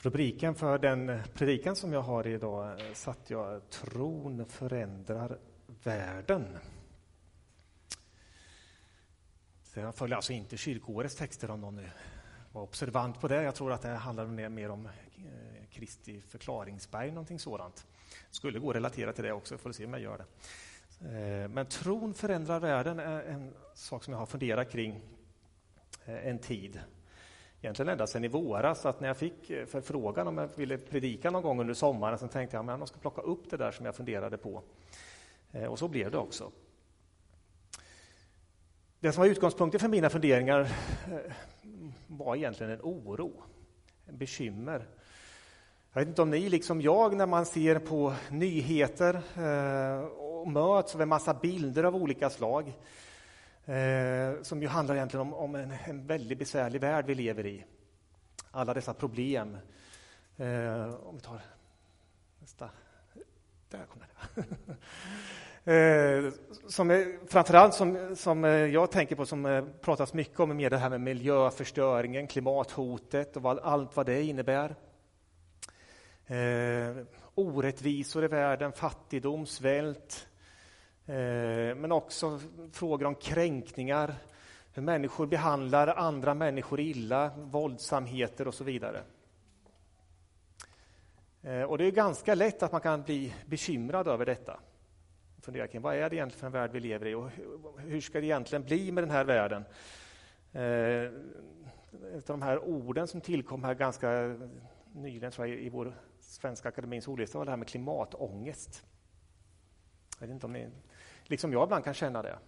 Rubriken för den predikan som jag har idag eh, satt jag Tron förändrar världen. Så jag följer alltså inte kyrkoårets texter om någon var observant på det. Jag tror att det handlar mer om eh, Kristi förklaringsberg, någonting sådant. Skulle gå att relatera till det också, får se om jag gör det. Eh, men tron förändrar världen är en sak som jag har funderat kring en tid egentligen ända sedan i våras, att när jag fick eh, förfrågan om jag ville predika någon gång under sommaren, så tänkte jag att jag ska plocka upp det där som jag funderade på. Eh, och så blev det också. Det som var utgångspunkten för mina funderingar eh, var egentligen en oro, en bekymmer. Jag vet inte om ni, liksom jag, när man ser på nyheter och möts av en massa bilder av olika slag, eh, som ju handlar egentligen om, om en, en, väldigt besvärlig värld vi lever i. Alla dessa problem. Eh, om vi tar nästa. Där kom den. Eh, som är, framförallt som, som eh, jag tänker på, som eh, pratas mycket om, med det här med miljöförstöringen, klimathotet och vad, allt vad det innebär. Eh, orättvisor i världen, fattigdom, svält, Eh, men också frågor om kränkningar, hur människor behandlar andra människor illa, våldsamheter och så vidare. Eh, och det är ganska lätt att man kan bli bekymrad över detta. Fundera kring vad är det egentligen för en värld vi lever i och hur ska det egentligen bli med den här världen? Eh, ett av de här orden som tillkom här ganska nyligen tror jag, i vår Svenska Akademins ordlista var det här med klimatångest. Jag vet inte om ni liksom jag ibland kan känna det.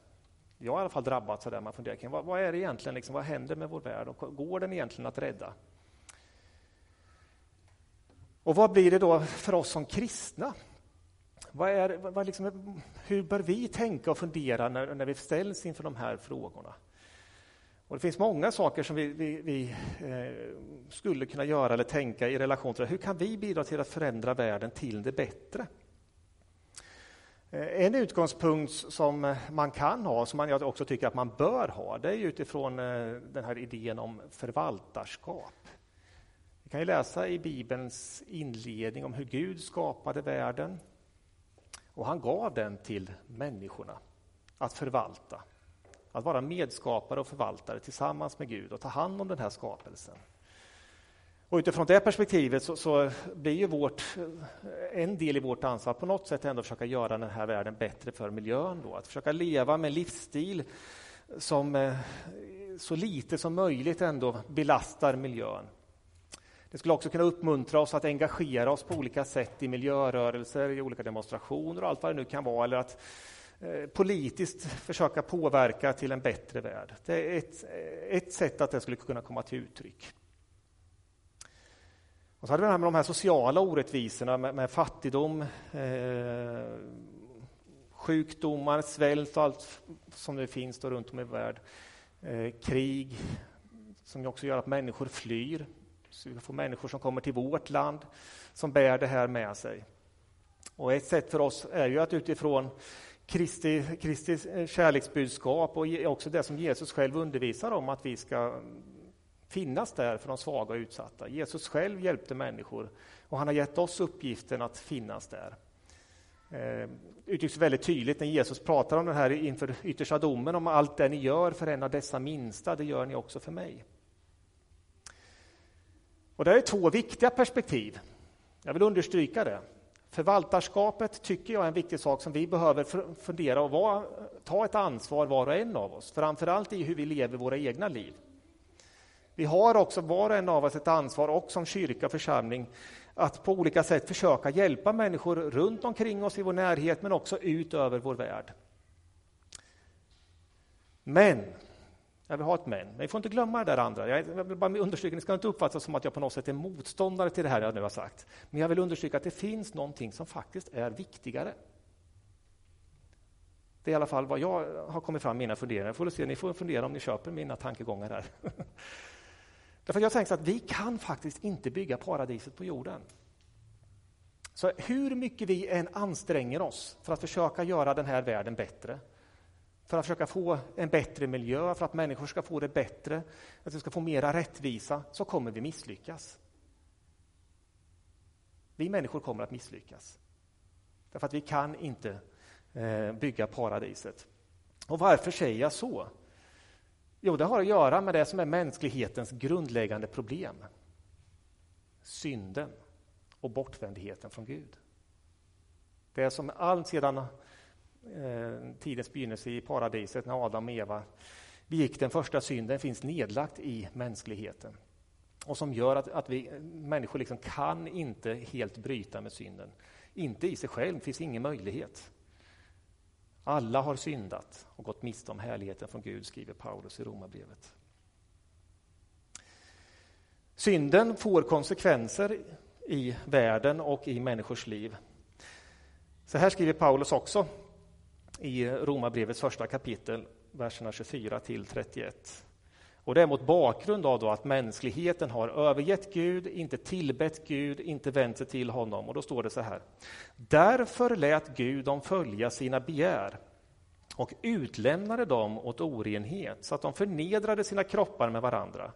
Jag har i alla fall drabbats av det. Man funderar kring vad, vad är det egentligen, liksom, vad händer med vår värld och går den egentligen att rädda? Och vad blir det då för oss som kristna? Vad är, vad liksom, hur bör vi tänka och fundera när, när vi ställs inför de här frågorna? Och det finns många saker som vi, vi, vi eh, skulle kunna göra eller tänka i relation till det. Hur kan vi bidra till att förändra världen till det bättre? Eh, en utgångspunkt som eh, man kan ha, som man också tycker att man bör ha, det är utifrån eh, den här idén om förvaltarskap. Vi kan ju läsa i Bibelns inledning om hur Gud skapade världen och han gav den till människorna att förvalta. Att vara medskapare och förvaltare tillsammans med Gud och ta hand om den här skapelsen. Och utifrån det perspektivet så, så, blir ju vårt, en del i vårt ansvar på något sätt ändå försöka göra den här världen bättre för miljön. Då. Att försöka leva med en livsstil som eh, så lite som möjligt ändå belastar miljön. Det skulle också kunna uppmuntra oss att engagera oss på olika sätt i miljörörelser, i olika demonstrationer och allt vad det nu kan vara. Eller att eh, politiskt försöka påverka till en bättre värld. Det är ett, ett sätt att det skulle kunna komma till uttryck. Och så hade vi det här med de här sociala orättvisorna med, med fattigdom, eh, sjukdomar, svält och allt som det finns då runt om i världen. Eh, krig, som också gör att människor flyr. Så vi får människor som kommer till vårt land som bär det här med sig. Och ett sätt för oss är ju att utifrån Kristi, Kristi kärleksbudskap och också det som Jesus själv undervisar om att vi ska finnas där för de svaga och utsatta. Jesus själv hjälpte människor och han har gett oss uppgiften att finnas där. Eh, uttrycks väldigt tydligt när Jesus pratar om det här inför yttersta domen, om allt det ni gör för en av dessa minsta, det gör ni också för mig. Och det är två viktiga perspektiv. Jag vill understryka det. Förvaltarskapet tycker jag är en viktig sak som vi behöver fundera och ta ett ansvar var och en av oss, framförallt i hur vi lever våra egna liv. Vi har också var och en av oss ett ansvar, och som kyrka och församling, att på olika sätt försöka hjälpa människor runt omkring oss i vår närhet, men också ut över vår värld. Men, jag vill ha ett men, men vi får inte glömma det där andra. Jag vill bara understryka, det ska inte uppfattas som att jag på något sätt är motståndare till det här jag nu har sagt. Men jag vill understryka att det finns någonting som faktiskt är viktigare. Det är i alla fall vad jag har kommit fram i mina funderingar. Får se, ni får fundera om ni köper mina tankegångar här. Därför jag tänker att vi kan faktiskt inte bygga paradiset på jorden. Så hur mycket vi än anstränger oss för att försöka göra den här världen bättre, för att försöka få en bättre miljö, för att människor ska få det bättre, att vi ska få mera rättvisa, så kommer vi misslyckas. Vi människor kommer att misslyckas. Därför att vi kan inte eh, bygga paradiset. Och varför säger jag så? Jo, det har att göra med det som är mänsklighetens grundläggande problem. Synden och bortvändheten från Gud. Det som allt sedan eh, tidens begynnelse i paradiset när Adam och Eva begick den första synden finns nedlagt i mänskligheten och som gör att, att vi människor liksom kan inte helt bryta med synden. Inte i sig själv, finns ingen möjlighet. Alla har syndat och gått miste om härligheten från Gud, skriver Paulus i Romarbrevet. Synden får konsekvenser i världen och i människors liv. Så här skriver Paulus också i Romarbrevets första kapitel, verserna 24 till 31. Och det är mot bakgrund av att mänskligheten har övergett Gud, inte tillbett Gud, inte vänt sig till honom. Och då står det så här. Därför lät Gud dem följa sina begär och utlämnade dem åt orenhet så att de förnedrade sina kroppar med varandra.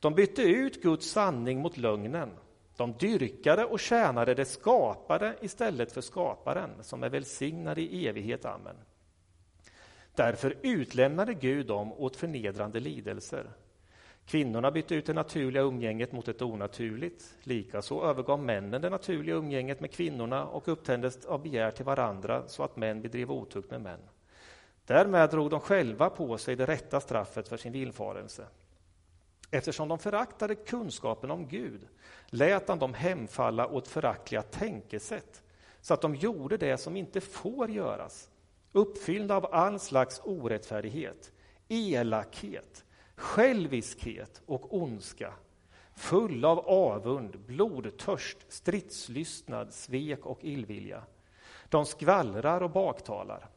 De bytte ut Guds sanning mot lögnen. De dyrkade och tjänade det skapade istället för skaparen som är välsignad i evighet. Amen. Därför utlämnade Gud dem åt förnedrande lidelser. Kvinnorna bytte ut det naturliga umgänget mot ett onaturligt. Likaså övergav männen det naturliga umgänget med kvinnorna och upptändes av begär till varandra så att män bedrev otukt med män. Därmed drog de själva på sig det rätta straffet för sin villfarelse. Eftersom de föraktade kunskapen om Gud lät han dem hemfalla åt föraktliga tänkesätt så att de gjorde det som inte får göras uppfyllda av all slags orättfärdighet, elakhet, själviskhet och ondska, full av avund, blodtörst, stridslystnad, svek och illvilja. De skvallrar och baktalar.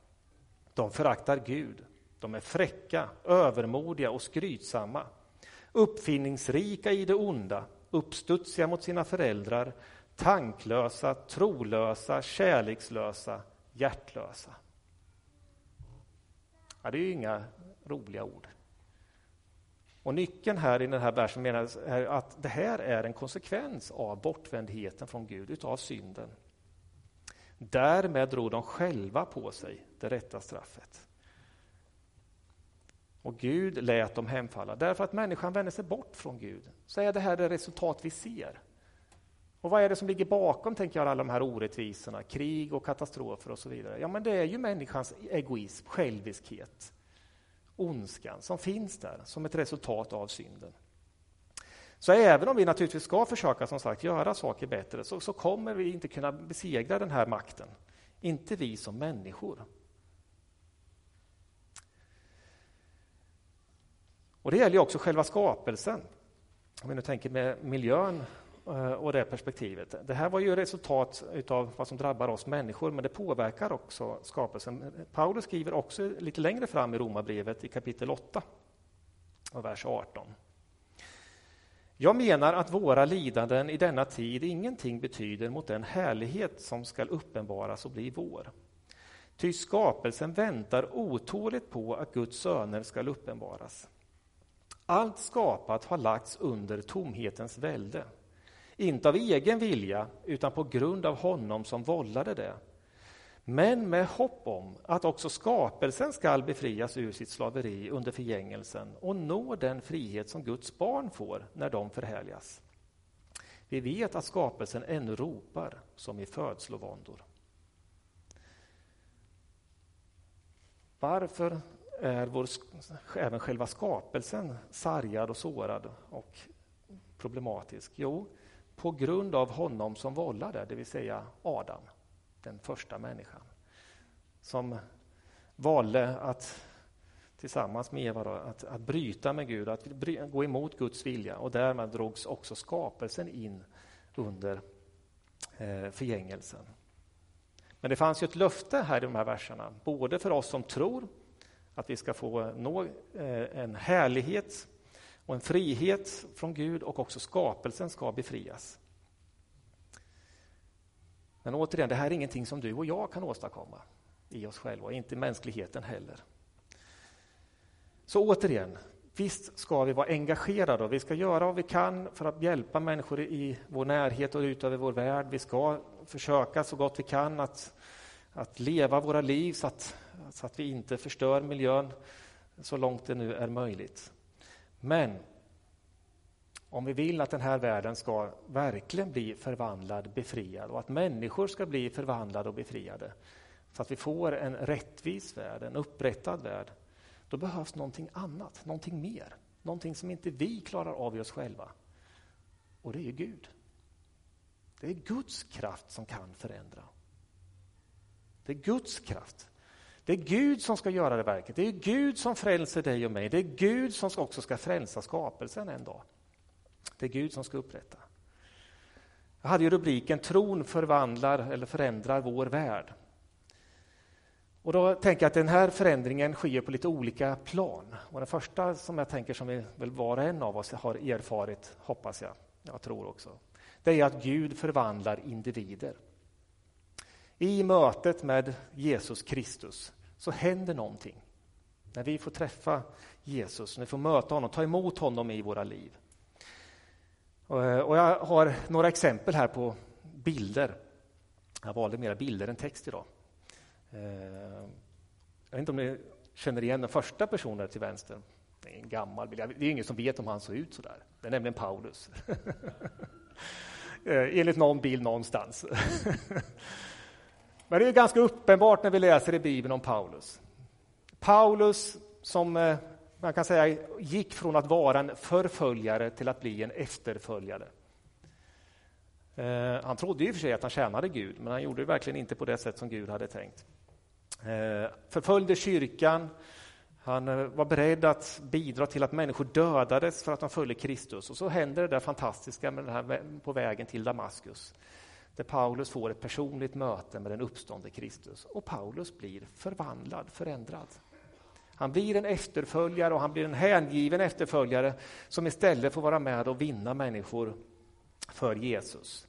De föraktar Gud. De är fräcka, övermodiga och skrytsamma. Uppfinningsrika i det onda, uppstudsiga mot sina föräldrar, tanklösa, trolösa, kärlekslösa, hjärtlösa. Ja, det är ju inga roliga ord. Och nyckeln här i den här versen menas är att det här är en konsekvens av bortvändheten från Gud, utav synden. Därmed drog de själva på sig det rätta straffet. Och Gud lät dem hemfalla. Därför att människan vänder sig bort från Gud, så är det här det resultat vi ser. Och vad är det som ligger bakom, tänker jag, alla de här orättvisorna, krig och katastrofer och så vidare? Ja, men det är ju människans egoism, själviskhet, ondskan som finns där som ett resultat av synden. Så även om vi naturligtvis ska försöka som sagt göra saker bättre så, så kommer vi inte kunna besegra den här makten. Inte vi som människor. Och Det gäller också själva skapelsen. Om vi nu tänker med miljön Eh, och det perspektivet. Det här var ju resultat av vad som drabbar oss människor, men det påverkar också skapelsen. Paulus skriver också lite längre fram i Romarbrevet i kapitel 8 och vers 18. Jag menar att våra lidanden i denna tid ingenting betyder mot den härlighet som skall uppenbaras och bli vår. Ty skapelsen väntar otåligt på att Guds söner skall uppenbaras. Allt skapat har lagts under tomhetens välde inte av egen vilja, utan på grund av honom som vållade det. Men med hopp om att också skapelsen skall befrias ur sitt slaveri under förgängelsen och nå den frihet som Guds barn får när de förhärligas. Vi vet att skapelsen ännu ropar som i födslovåndor. Varför är vår, även själva skapelsen sargad och sårad och problematisk? Jo, på grund av honom som vållade, det vill säga Adam, den första människan, som valde att tillsammans med Eva då, att, att bryta med Gud, att gå emot Guds vilja och därmed drogs också skapelsen in under eh, förgängelsen. Men det fanns ju ett löfte här i de här verserna, både för oss som tror att vi ska få nå eh, en härlighet och en frihet från Gud och också skapelsen ska befrias. Men återigen, det här är ingenting som du och jag kan åstadkomma i oss själva, inte mänskligheten heller. Så återigen, visst ska vi vara engagerade och vi ska göra vad vi kan för att hjälpa människor i vår närhet och ut över vår värld. Vi ska försöka så gott vi kan att, att leva våra liv så att, så att vi inte förstör miljön så långt det nu är möjligt. Men om vi vill att den här världen ska verkligen bli förvandlad, befriad och att människor ska bli förvandlade och befriade så att vi får en rättvis värld, en upprättad värld, då behövs någonting annat, någonting mer. Någonting som inte vi klarar av i oss själva. Och det är ju Gud. Det är Guds kraft som kan förändra. Det är Guds kraft. Det är Gud som ska göra det verket. Det är Gud som frälser dig och mig. Det är Gud som också ska frälsa skapelsen en dag. Det är Gud som ska upprätta. Jag hade ju rubriken Tron förvandlar eller förändrar vår värld. Och då tänker jag att den här förändringen sker på lite olika plan. Och den första som jag tänker som vi väl var och en av oss har erfarit, hoppas jag, jag tror också, det är att Gud förvandlar individer. I mötet med Jesus Kristus så händer någonting. När vi får träffa Jesus, när vi får möta honom, ta emot honom i våra liv. Eh, och jag har några exempel här på bilder. Jag valde mera bilder än text idag. Eh, jag vet inte om ni känner igen den första personen till vänster. Det är en gammal bild. Det är ingen som vet om han såg ut så där. Det är nämligen Paulus. Eh, enligt någon bild någonstans. Men det är ganska uppenbart när vi läser i Bibeln om Paulus. Paulus som eh, man kan säga gick från att vara en förföljare till att bli en efterföljare. Eh, han trodde i och för sig att han tjänade Gud, men han gjorde det verkligen inte på det sätt som Gud hade tänkt. Eh, förföljde kyrkan. Han var beredd att bidra till att människor dödades för att de följde Kristus. Och så händer det där fantastiska med den här, på vägen till Damaskus där Paulus får ett personligt möte med den uppståndne Kristus. Och Paulus blir förvandlad, förändrad. Han blir en efterföljare och han blir en hängiven efterföljare som istället får vara med och vinna människor för Jesus.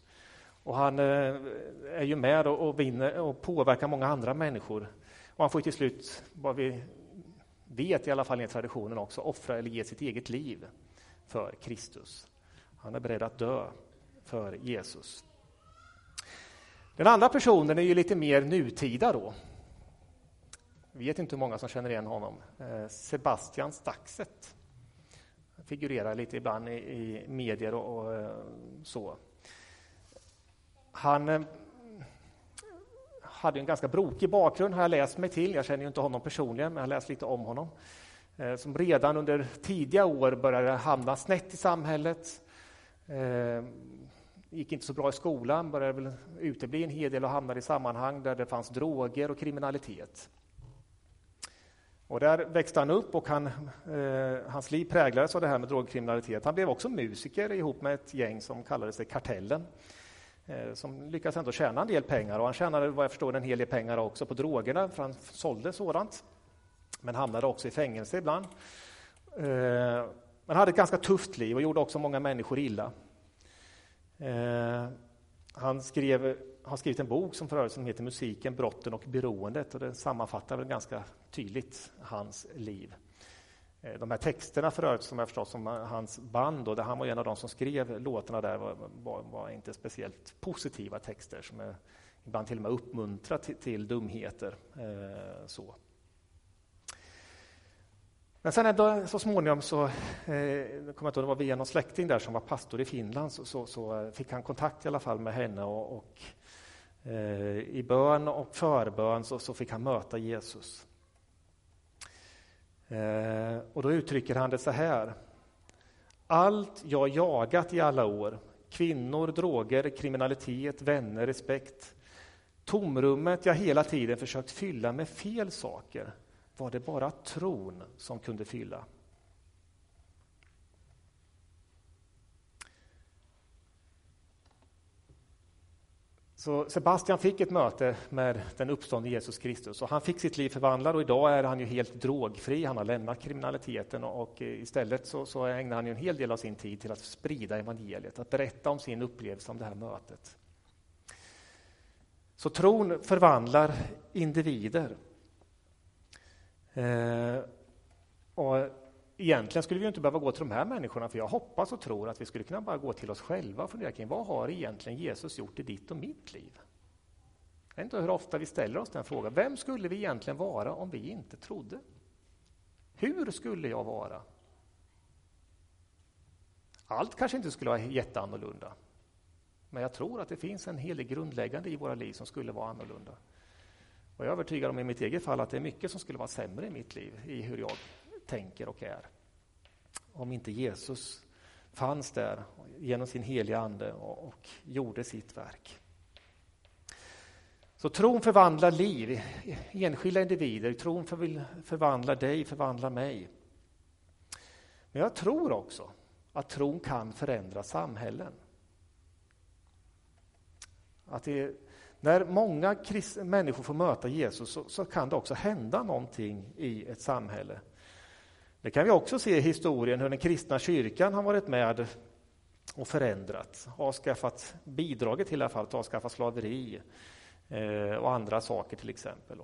Och han eh, är ju med och, vinner och påverkar många andra människor och han får till slut, vad vi vet i alla fall i traditionen också, offra eller ge sitt eget liv för Kristus. Han är beredd att dö för Jesus. Den andra personen är ju lite mer nutida då. Vi vet inte hur många som känner igen honom. Eh, Sebastian Staxet figurerar lite ibland i, i medier och, och eh, så. Han eh, hade en ganska brokig bakgrund, har jag läst mig till. Jag känner ju inte honom personligen, men jag har läst lite om honom. Som redan under tidiga år började hamna snett i samhället. Gick inte så bra i skolan, började väl utebli en hel del och hamnade i sammanhang där det fanns droger och kriminalitet. Och där växte han upp och han, eh, hans liv präglades av det här med drogkriminalitet. Han blev också musiker ihop med ett gäng som kallade sig Kartellen. Eh, som lyckades ändå tjäna en del pengar och han tjänade vad jag förstår en hel del pengar också på drogerna för han sålde sådant. Men hamnade också i fängelse ibland. Eh, men hade ett ganska tufft liv och gjorde också många människor illa. Eh, han skrev, har skrivit en bok som för som heter Musiken, brotten och beroendet och den sammanfattar väl ganska tydligt hans liv. Eh, de här texterna för övrigt, som jag förstått som eh, hans band, och där han var en av de som skrev låtarna där, var, var, var inte speciellt positiva texter som är, ibland till och med uppmuntrar till, till dumheter. Eh, så. Men sen ändå, så småningom så, eh, kommer jag det var via någon släkting där som var pastor i Finland, så, så, så eh, fick han kontakt i alla fall med henne och, och eh, i bön och förbön så, så fick han möta Jesus. Eh, och då uttrycker han det så här. Allt jag jagat i alla år, kvinnor, droger, kriminalitet, vänner, respekt, tomrummet jag hela tiden försökt fylla med fel saker, var det bara tron som kunde fylla. Så Sebastian fick ett möte med den uppståndne Jesus Kristus och han fick sitt liv förvandlat och idag är han ju helt drogfri. Han har lämnat kriminaliteten och istället så, så ägnar han en hel del av sin tid till att sprida evangeliet, att berätta om sin upplevelse om det här mötet. Så tron förvandlar individer. Eh, och egentligen skulle vi inte behöva gå till de här människorna, för jag hoppas och tror att vi skulle kunna bara gå till oss själva och fundera kring vad har egentligen Jesus gjort i ditt och mitt liv? Jag vet inte hur ofta vi ställer oss den frågan. Vem skulle vi egentligen vara om vi inte trodde? Hur skulle jag vara? Allt kanske inte skulle vara jätteannorlunda. Men jag tror att det finns en hel del grundläggande i våra liv som skulle vara annorlunda. Och jag är övertygad om i mitt eget fall att det är mycket som skulle vara sämre i mitt liv, i hur jag tänker och är. Om inte Jesus fanns där genom sin heliga Ande och, och gjorde sitt verk. Så tron förvandlar liv, enskilda individer. Tron förvandlar dig, förvandlar mig. Men jag tror också att tron kan förändra samhällen. Att det, när många människor får möta Jesus så, så, kan det också hända någonting i ett samhälle. Det kan vi också se i historien hur den kristna kyrkan har varit med och förändrat, avskaffat, bidragit till i alla fall att avskaffa slaveri eh, och andra saker till exempel.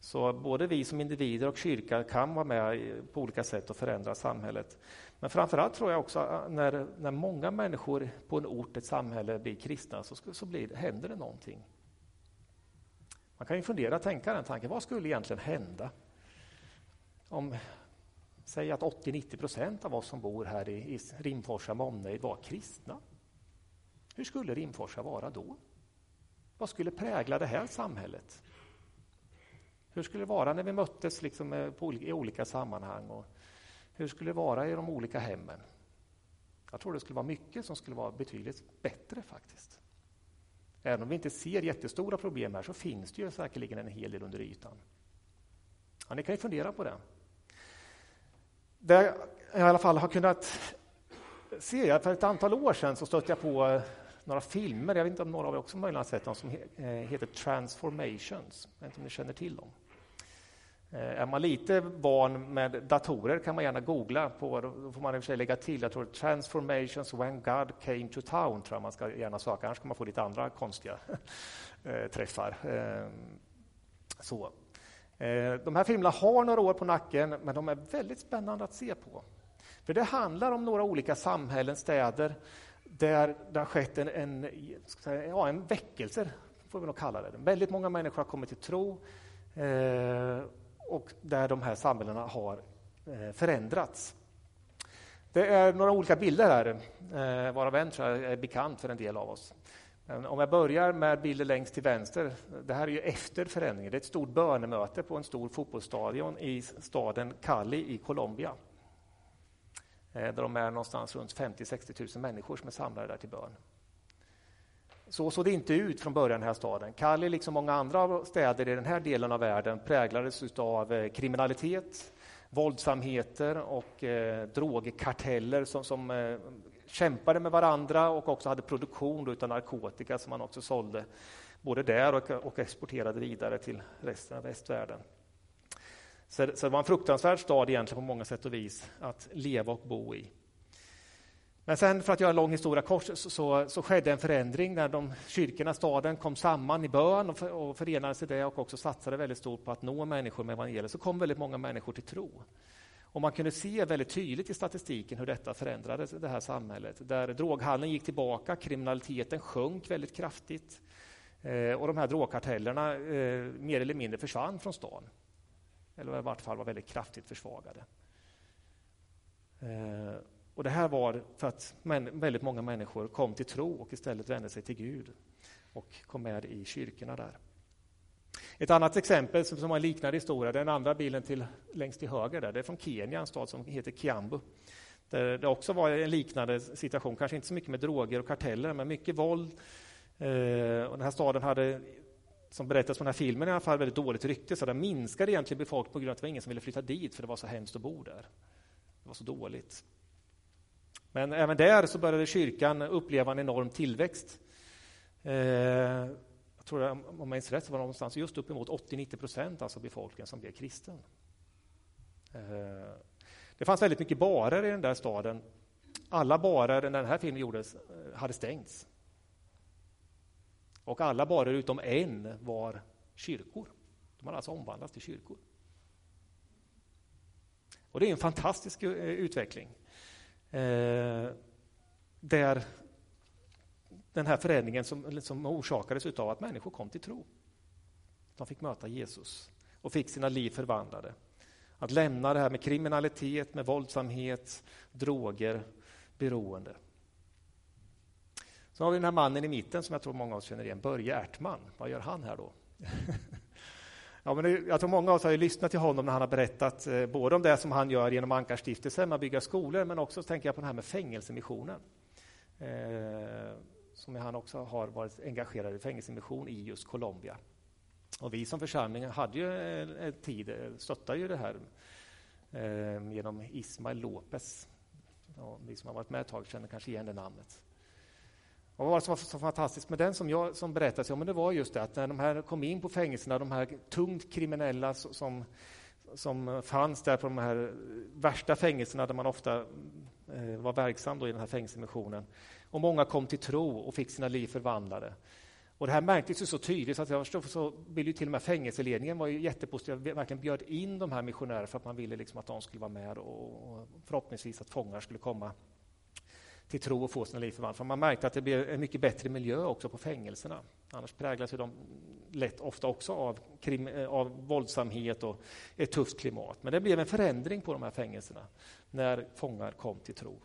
Så både vi som individer och kyrkan kan vara med på olika sätt och förändra samhället. Men framförallt tror jag också att när, när många människor på en ort, ett samhälle, blir kristna så, så blir, händer det någonting. Man kan ju fundera, tänka den tanken, vad skulle egentligen hända om Säg att 80-90 procent av oss som bor här i, i Rimforsa med omnejd var kristna. Hur skulle Rimforsa vara då? Vad skulle prägla det här samhället? Hur skulle det vara när vi möttes liksom eh, på, i olika sammanhang? Och hur skulle det vara i de olika hemmen? Jag tror det skulle vara mycket som skulle vara betydligt bättre faktiskt. Även om vi inte ser jättestora problem här så finns det ju säkerligen en hel del under ytan. Ja, ni kan ju fundera på det. Det jag i alla fall har kunnat se, för ett antal år sedan så stötte jag på eh, några filmer, jag vet inte om några av er också möjligen har sett dem, som eh, heter Transformations. Jag vet inte om ni känner till dem? Eh, är man lite van med datorer kan man gärna googla på, då får man i och för sig lägga till, jag tror Transformations when God came to town, tror jag man ska gärna söka, annars kan man få lite andra konstiga eh, träffar. Ehm, så. Eh, de här filmerna har några år på nacken, men de är väldigt spännande att se på. För det handlar om några olika samhällen, städer, där det har skett en, en, ja, en väckelse, får vi nog kalla det. Väldigt många människor har kommit till tro eh, och där de här samhällena har eh, förändrats. Det är några olika bilder här, eh, varav en tror jag är bekant för en del av oss. Om jag börjar med bilden längst till vänster. Det här är ju efter förändringen. Det är ett stort bönemöte på en stor fotbollsstadion i staden Cali i Colombia. Eh, där de är någonstans runt 50-60 000 människor som är samlade där till bön. Så såg det inte ut från början i den här staden. Cali, liksom många andra städer i den här delen av världen, präglades av eh, kriminalitet, våldsamheter och eh, drogkarteller som, som eh, kämpade med varandra och också hade produktion av narkotika som man också sålde både där och, och exporterade vidare till resten av västvärlden. Så, så det var en fruktansvärd stad egentligen på många sätt och vis att leva och bo i. Men sen, för att göra en lång historia kort, så, så, så, skedde en förändring när de kyrkorna, staden, kom samman i bön och, för, och förenades i det och också satsade väldigt stort på att nå människor med evangeliet. Så kom väldigt många människor till tro. Och man kunde se väldigt tydligt i statistiken hur detta förändrade det här samhället. Där droghandeln gick tillbaka, kriminaliteten sjönk väldigt kraftigt. Eh, och de här drogkartellerna eh, mer eller mindre försvann från stan. Eller i vart fall var väldigt kraftigt försvagade. Eh, och det här var för att väldigt många människor kom till tro och istället vände sig till Gud och kom med i kyrkorna där. Ett annat exempel som, har en liknande historia, den andra bilden till, längst till höger, där, det är från Kenya, en stad som heter Kiambu. Där det också var en liknande situation, kanske inte så mycket med droger och karteller, men mycket våld. Eh, och den här staden hade, som berättas på den här filmen, i alla fall väldigt dåligt rykte, så den minskade egentligen befolkningen på grund av att det var ingen som ville flytta dit, för det var så hemskt att bo där. Det var så dåligt. Men även där så började kyrkan uppleva en enorm tillväxt. Eh, tror jag, om jag minns rätt, så var det någonstans just uppemot 80-90 procent alltså befolkningen som blev kristen. Eh, det fanns väldigt mycket barer i den där staden. Alla barer när den här filmen gjordes eh, hade stängts. Och alla barer utom en var kyrkor. De hade alltså omvandlats till kyrkor. Och det är en fantastisk eh, utveckling. Eh, där den här förändringen som, som orsakades av att människor kom till tro. De fick möta Jesus och fick sina liv förvandlade. Att lämna det här med kriminalitet, med våldsamhet, droger, beroende. Så har vi den här mannen i mitten som jag tror många av oss känner igen, Börje Ertman. Vad gör han här då? ja, men det, jag tror många av oss har lyssnat till honom när han har berättat eh, både om det som han gör genom Ankarstiftelsen med att bygga skolor, men också tänker jag på det här med fängelsemissionen. Eh, som han också har varit engagerad i fängelsemission i just Colombia. Och vi som församling hade ju eh, en tid, eh, stöttade ju det här eh, genom Ismael Lopez. Ja, vi som har varit med ett tag känner kanske igen det namnet. Och vad var det som var så fantastiskt med den som, jag, som berättades? Ja, men det var just det att när de här kom in på fängelserna, de här tungt kriminella som, som fanns där på de här eh, värsta fängelserna där man ofta eh, var verksam då i den här fängelsemissionen. Och många kom till tro och fick sina liv förvandlade. Och det här märktes ju så tydligt så att jag förstår så ville ju till och med fängelseledningen var ju jättepositiv, verkligen bjöd in de här missionärerna för att man ville liksom att de skulle vara med och förhoppningsvis att fångar skulle komma till tro och få sina liv förvandlade. För man märkte att det blev en mycket bättre miljö också på fängelserna. Annars präglas ju de lätt ofta också av, krim, eh, av våldsamhet och ett tufft klimat. Men det blev en förändring på de här fängelserna när fångar kom till tro.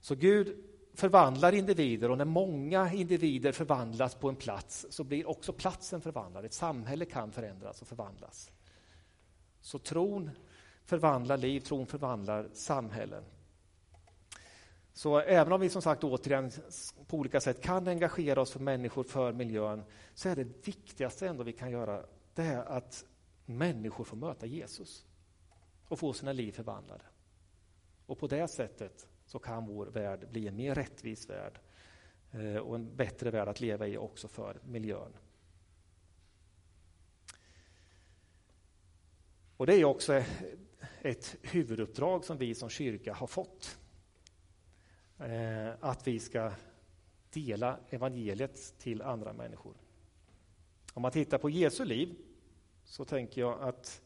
Så Gud förvandlar individer och när många individer förvandlas på en plats så blir också platsen förvandlad. Ett samhälle kan förändras och förvandlas. Så tron förvandlar liv, tron förvandlar samhällen. Så även om vi som sagt återigen på olika sätt kan engagera oss för människor, för miljön, så är det viktigaste ändå vi kan göra det är att människor får möta Jesus och få sina liv förvandlade. Och på det sättet så kan vår värld bli en mer rättvis värld eh, och en bättre värld att leva i också för miljön. Och det är också ett huvuduppdrag som vi som kyrka har fått. Eh, att vi ska dela evangeliet till andra människor. Om man tittar på Jesu liv så tänker jag att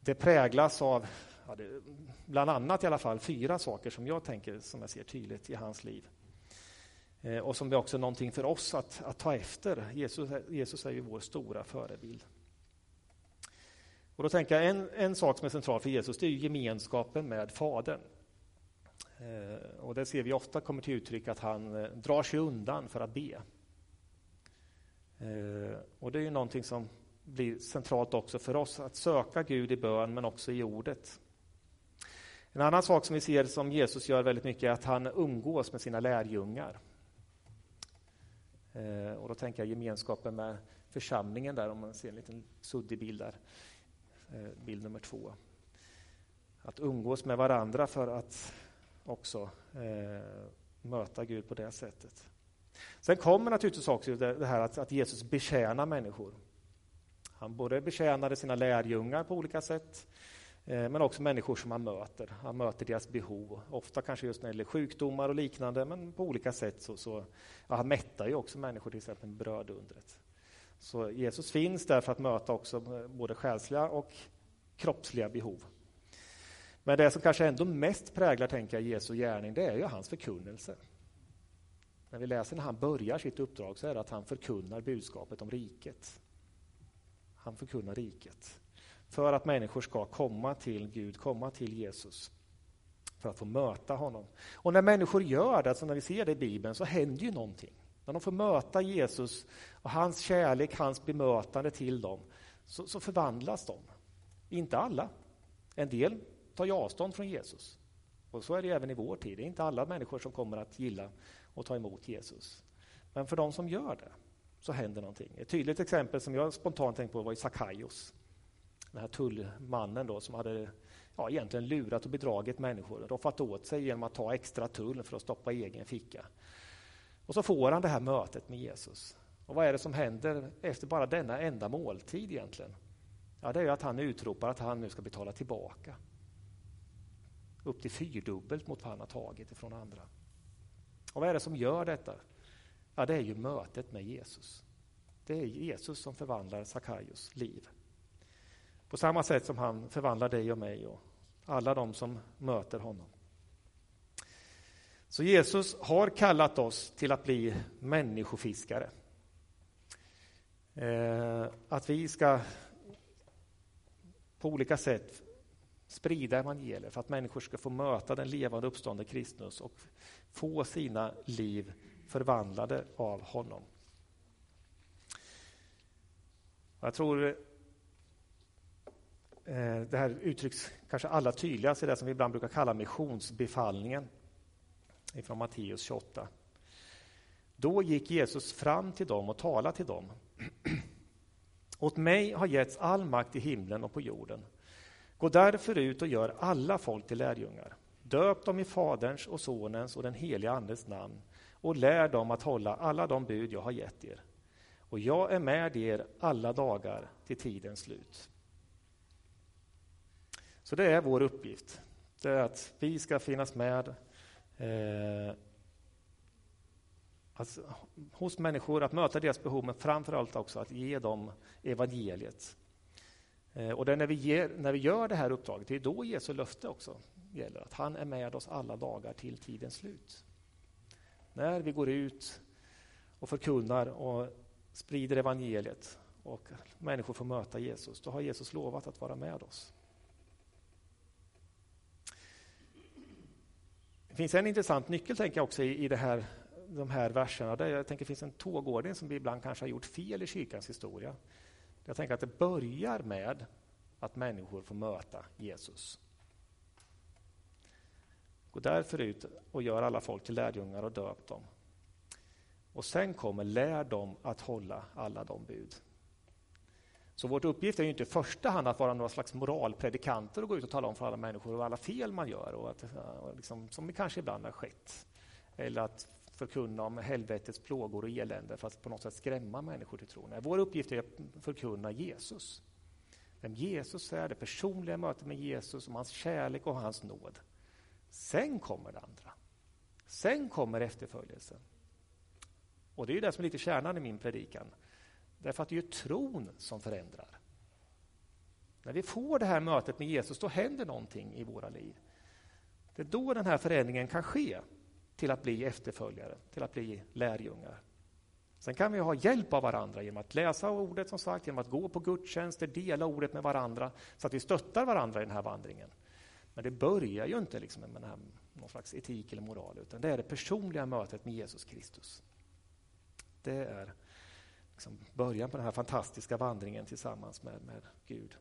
det präglas av ja, det, bland annat i alla fall fyra saker som jag tänker som jag ser tydligt i hans liv. Eh, och som är också någonting för oss att, att ta efter. Jesus, Jesus är ju vår stora förebild. Och då tänker jag en, en sak som är central för Jesus, det är gemenskapen med Fadern. Eh, och det ser vi ofta kommer till uttryck att han eh, drar sig undan för att be. Eh, och det är ju någonting som blir centralt också för oss, att söka Gud i bön men också i ordet. En annan sak som vi ser som Jesus gör väldigt mycket är att han umgås med sina lärjungar. Och då tänker jag gemenskapen med församlingen där, om man ser en liten suddig bild där. Bild nummer två. Att umgås med varandra för att också eh, möta Gud på det sättet. Sen kommer naturligtvis också det här att, att Jesus betjänar människor. Han både betjänade sina lärjungar på olika sätt, Eh, men också människor som han möter. Han möter deras behov, ofta kanske just när det gäller sjukdomar och liknande, men på olika sätt så, så ja, han mättar ju också människor, till exempel med brödundret. Så Jesus finns där för att möta också både själsliga och kroppsliga behov. Men det som kanske ändå mest präglar, tänker jag, Jesu gärning, det är ju hans förkunnelse. När vi läser när han börjar sitt uppdrag så är det att han förkunnar budskapet om riket. Han förkunnar riket för att människor ska komma till Gud, komma till Jesus för att få möta honom. Och när människor gör det, alltså när vi ser det i Bibeln, så händer ju någonting. När de får möta Jesus och hans kärlek, hans bemötande till dem, så, så förvandlas de. Inte alla. En del tar ju avstånd från Jesus. Och så är det även i vår tid. Det är inte alla människor som kommer att gilla och ta emot Jesus. Men för de som gör det så händer någonting. Ett tydligt exempel som jag spontant tänkte på var Sackaios den här tullmannen då, som hade ja, egentligen lurat och bedragit människor, roffat åt sig genom att ta extra tull för att stoppa i egen ficka. Och så får han det här mötet med Jesus. Och vad är det som händer efter bara denna enda måltid egentligen? Ja, det är att han utropar att han nu ska betala tillbaka. Upp till fyrdubbelt mot vad han har tagit ifrån andra. Och vad är det som gör detta? Ja, det är ju mötet med Jesus. Det är Jesus som förvandlar Sakaios liv. På samma sätt som han förvandlar dig och mig och alla de som möter honom. Så Jesus har kallat oss till att bli människofiskare. Eh, att vi ska på olika sätt sprida evangeliet för att människor ska få möta den levande uppståndne Kristus och få sina liv förvandlade av honom. Jag tror eh, det här uttrycks kanske allra tydligast i det som vi ibland brukar kalla missionsbefallningen ifrån Matteus 28. Då gick Jesus fram till dem och talade till dem. Åt mig har getts all makt i himlen och på jorden. Gå därför ut och gör alla folk till lärjungar. Döp dem i Faderns och Sonens och den helige Andes namn och lär dem att hålla alla de bud jag har gett er. Och jag är med er alla dagar till tidens slut. Så det är vår uppgift. Det är att vi ska finnas med eh, alltså, hos människor, att möta deras behov, men framför allt också att ge dem evangeliet. Eh, och det när, vi ger, när vi gör det här uppdraget, det är då Jesu löfte också gäller, att han är med oss alla dagar till tidens slut. När vi går ut och förkunnar och sprider evangeliet och människor får möta Jesus, då har Jesus lovat att vara med oss. Det finns en intressant nyckel tänker jag också i, i det här, de här verserna. Där jag tänker det finns en tågordning som vi ibland kanske har gjort fel i kyrkans historia. Jag tänker att det börjar med att människor får möta Jesus. Gå därför ut och gör alla folk till lärjungar och döp dem. Och sen kommer lär dem att hålla alla de bud. Så vår uppgift är ju inte i första hand att vara några slags moralpredikanter och gå ut och tala om för alla människor och alla fel man gör, och att, eh, och liksom, som kanske ibland har skett. Eller att förkunna om helvetets plågor och elände för att på något sätt skrämma människor till tro. Nej, vår uppgift är att förkunna Jesus. Vem Jesus är, det personliga mötet med Jesus, om hans kärlek och hans nåd. Sen kommer det andra. Sen kommer efterföljelsen. Och det är ju det som är lite kärnan i min predikan. Därför att det är ju tron som förändrar. När vi får det här mötet med Jesus, då händer någonting i våra liv. Det är då den här förändringen kan ske till att bli efterföljare, till att bli lärjungar. Sen kan vi ha hjälp av varandra genom att läsa ordet, som sagt, genom att gå på gudstjänster, dela ordet med varandra, så att vi stöttar varandra i den här vandringen. Men det börjar ju inte liksom med här, någon slags etik eller moral, utan det är det personliga mötet med Jesus Kristus. Det är liksom början på den här fantastiska vandringen tillsammans med, med Gud.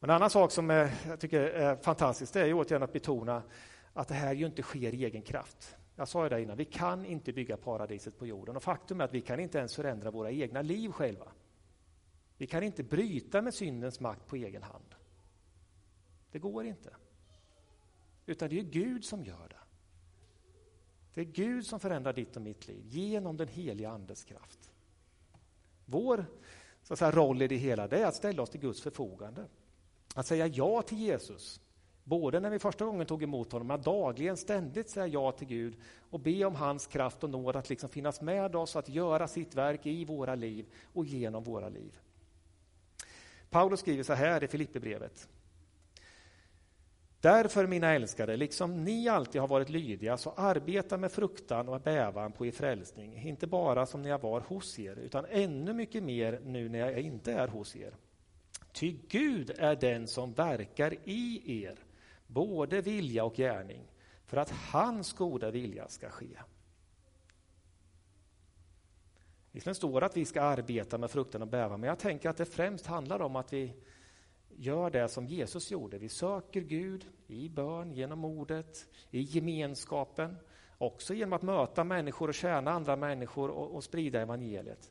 En annan sak som är, jag tycker är fantastiskt det är återigen att betona att det här ju inte sker i egen kraft. Jag sa ju det innan, vi kan inte bygga paradiset på jorden och faktum är att vi kan inte ens förändra våra egna liv själva. Vi kan inte bryta med syndens makt på egen hand. Det går inte. Utan det är Gud som gör det. Det är Gud som förändrar ditt och mitt liv genom den heliga Andes kraft. Vår så att säga, roll i det hela det är att ställa oss till Guds förfogande. Att säga ja till Jesus. Både när vi första gången tog emot honom, att dagligen ständigt säga ja till Gud och be om hans kraft och nåd att liksom finnas med oss, att göra sitt verk i våra liv och genom våra liv. Paulus skriver så här i Filipperbrevet. Därför, mina älskade, liksom ni alltid har varit lydiga, så arbeta med fruktan och bävan på er frälsning, inte bara som när jag var hos er, utan ännu mycket mer nu när jag inte är hos er. Ty Gud är den som verkar i er, både vilja och gärning, för att hans goda vilja ska ske. Visserligen står det att vi ska arbeta med fruktan och bävan, men jag tänker att det främst handlar om att vi gör det som Jesus gjorde. Vi söker Gud i bön, genom ordet, i gemenskapen, också genom att möta människor och tjäna andra människor och, och sprida evangeliet.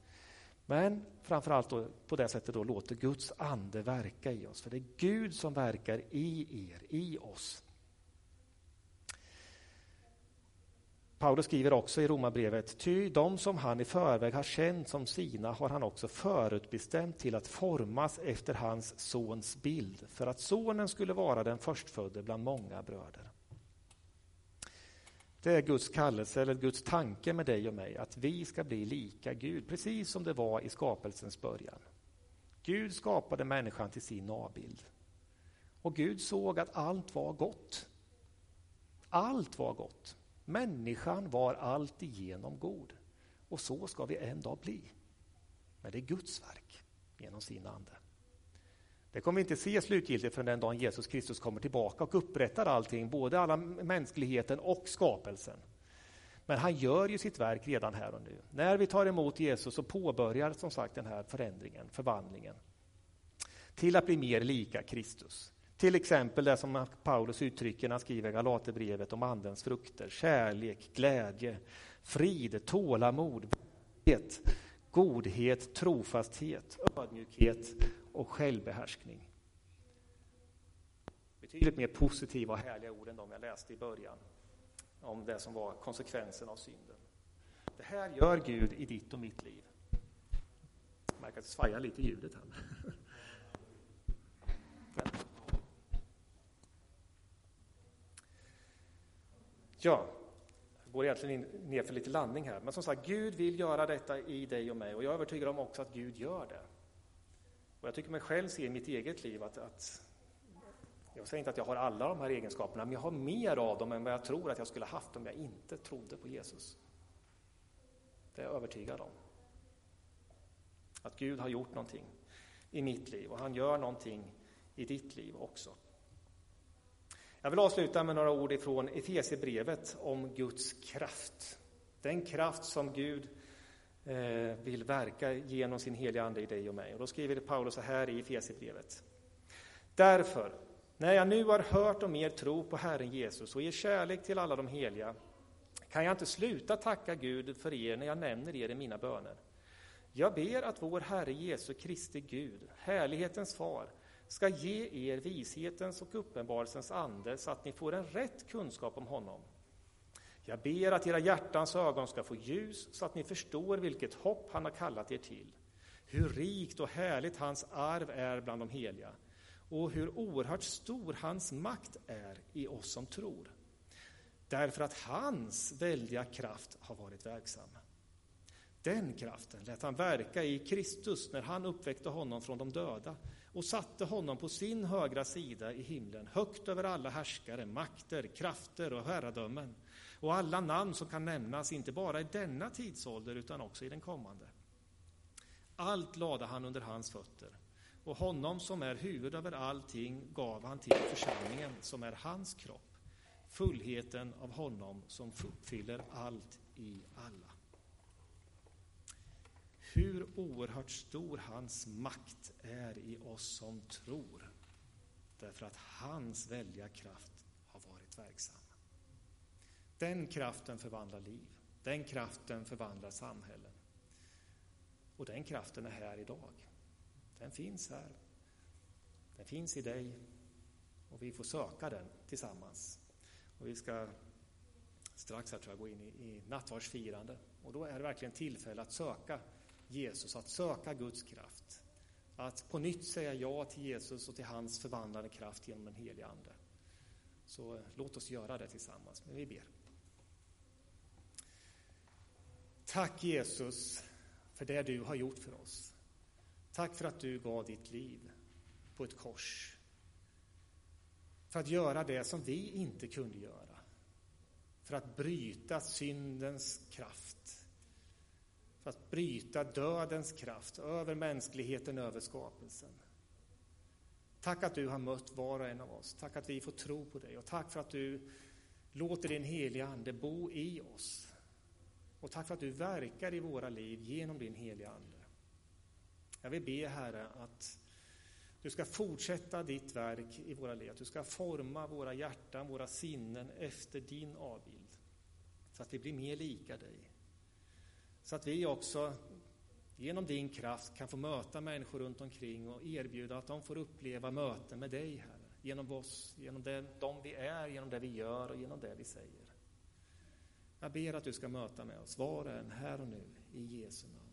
Men framförallt då, på det sättet då låter Guds ande verka i oss, för det är Gud som verkar i er, i oss. Paulus skriver också i Romarbrevet, ty de som han i förväg har känt som sina har han också förutbestämt till att formas efter hans sons bild, för att sonen skulle vara den förstfödde bland många bröder. Det är Guds kallelse, eller Guds tanke med dig och mig, att vi ska bli lika Gud, precis som det var i skapelsens början. Gud skapade människan till sin avbild. Och Gud såg att allt var gott. Allt var gott. Människan var alltigenom god. Och så ska vi en dag bli. Men det är Guds verk genom sin ande. Det kommer vi inte se slutgiltigt förrän den dagen Jesus Kristus kommer tillbaka och upprättar allting, både alla mänskligheten och skapelsen. Men han gör ju sitt verk redan här och nu. När vi tar emot Jesus så påbörjar som sagt den här förändringen, förvandlingen. Till att bli mer lika Kristus. Till exempel det som Paulus uttrycker när han skriver Galaterbrevet om Andens frukter. Kärlek, glädje, frid, tålamod, godhet, trofasthet, ödmjukhet och självbehärskning. Betydligt mer positiva och härliga ord än de jag läste i början om det som var konsekvensen av synden. Det här gör Gud i ditt och mitt liv. Jag märker att det svajar lite i ljudet här. Ja, jag går egentligen ner för lite landning här. Men som sagt, Gud vill göra detta i dig och mig och jag är övertygad om också att Gud gör det. Och jag tycker mig själv se i mitt eget liv att, att jag säger inte att jag har alla de här egenskaperna, men jag har mer av dem än vad jag tror att jag skulle haft om jag inte trodde på Jesus. Det är jag övertygad om. Att Gud har gjort någonting i mitt liv och han gör någonting i ditt liv också. Jag vill avsluta med några ord ifrån Efesierbrevet om Guds kraft. Den kraft som Gud Eh, vill verka genom sin heliga Ande i dig och mig. Och då skriver Paulus så här i Efesierbrevet. Därför, när jag nu har hört om er tro på Herren Jesus och er kärlek till alla de heliga, kan jag inte sluta tacka Gud för er när jag nämner er i mina böner. Jag ber att vår Herre Jesu Kristi Gud, härlighetens far, ska ge er vishetens och uppenbarelsens ande så att ni får en rätt kunskap om honom. Jag ber att era hjärtans ögon ska få ljus så att ni förstår vilket hopp han har kallat er till, hur rikt och härligt hans arv är bland de heliga och hur oerhört stor hans makt är i oss som tror. Därför att hans väldiga kraft har varit verksam. Den kraften lät han verka i Kristus när han uppväckte honom från de döda och satte honom på sin högra sida i himlen, högt över alla härskare, makter, krafter och herradömen. Och alla namn som kan nämnas, inte bara i denna tidsålder utan också i den kommande. Allt lade han under hans fötter. Och honom som är huvud över allting gav han till församlingen som är hans kropp, fullheten av honom som uppfyller allt i alla hur oerhört stor hans makt är i oss som tror. Därför att hans väldiga kraft har varit verksam. Den kraften förvandlar liv. Den kraften förvandlar samhällen. Och den kraften är här idag. Den finns här. Den finns i dig. Och vi får söka den tillsammans. Och vi ska strax här tror jag gå in i, i nattvardsfirande. Och då är det verkligen tillfälle att söka Jesus, att söka Guds kraft. Att på nytt säga ja till Jesus och till hans förvandlande kraft genom den helige Ande. Så eh, låt oss göra det tillsammans, men vi ber. Tack Jesus för det du har gjort för oss. Tack för att du gav ditt liv på ett kors. För att göra det som vi inte kunde göra. För att bryta syndens kraft för att bryta dödens kraft över mänskligheten, över skapelsen. Tack att du har mött var och en av oss. Tack att vi får tro på dig och tack för att du låter din heliga Ande bo i oss. Och tack för att du verkar i våra liv genom din heliga Ande. Jag vill be Herre att du ska fortsätta ditt verk i våra liv, att du ska forma våra hjärtan, våra sinnen efter din avbild. Så att vi blir mer lika dig. Så att vi också genom din kraft kan få möta människor runt omkring och erbjuda att de får uppleva möten med dig, Herre. Genom oss, genom det, de vi är, genom det vi gör och genom det vi säger. Jag ber att du ska möta med oss, var och en, här och nu, i Jesu namn.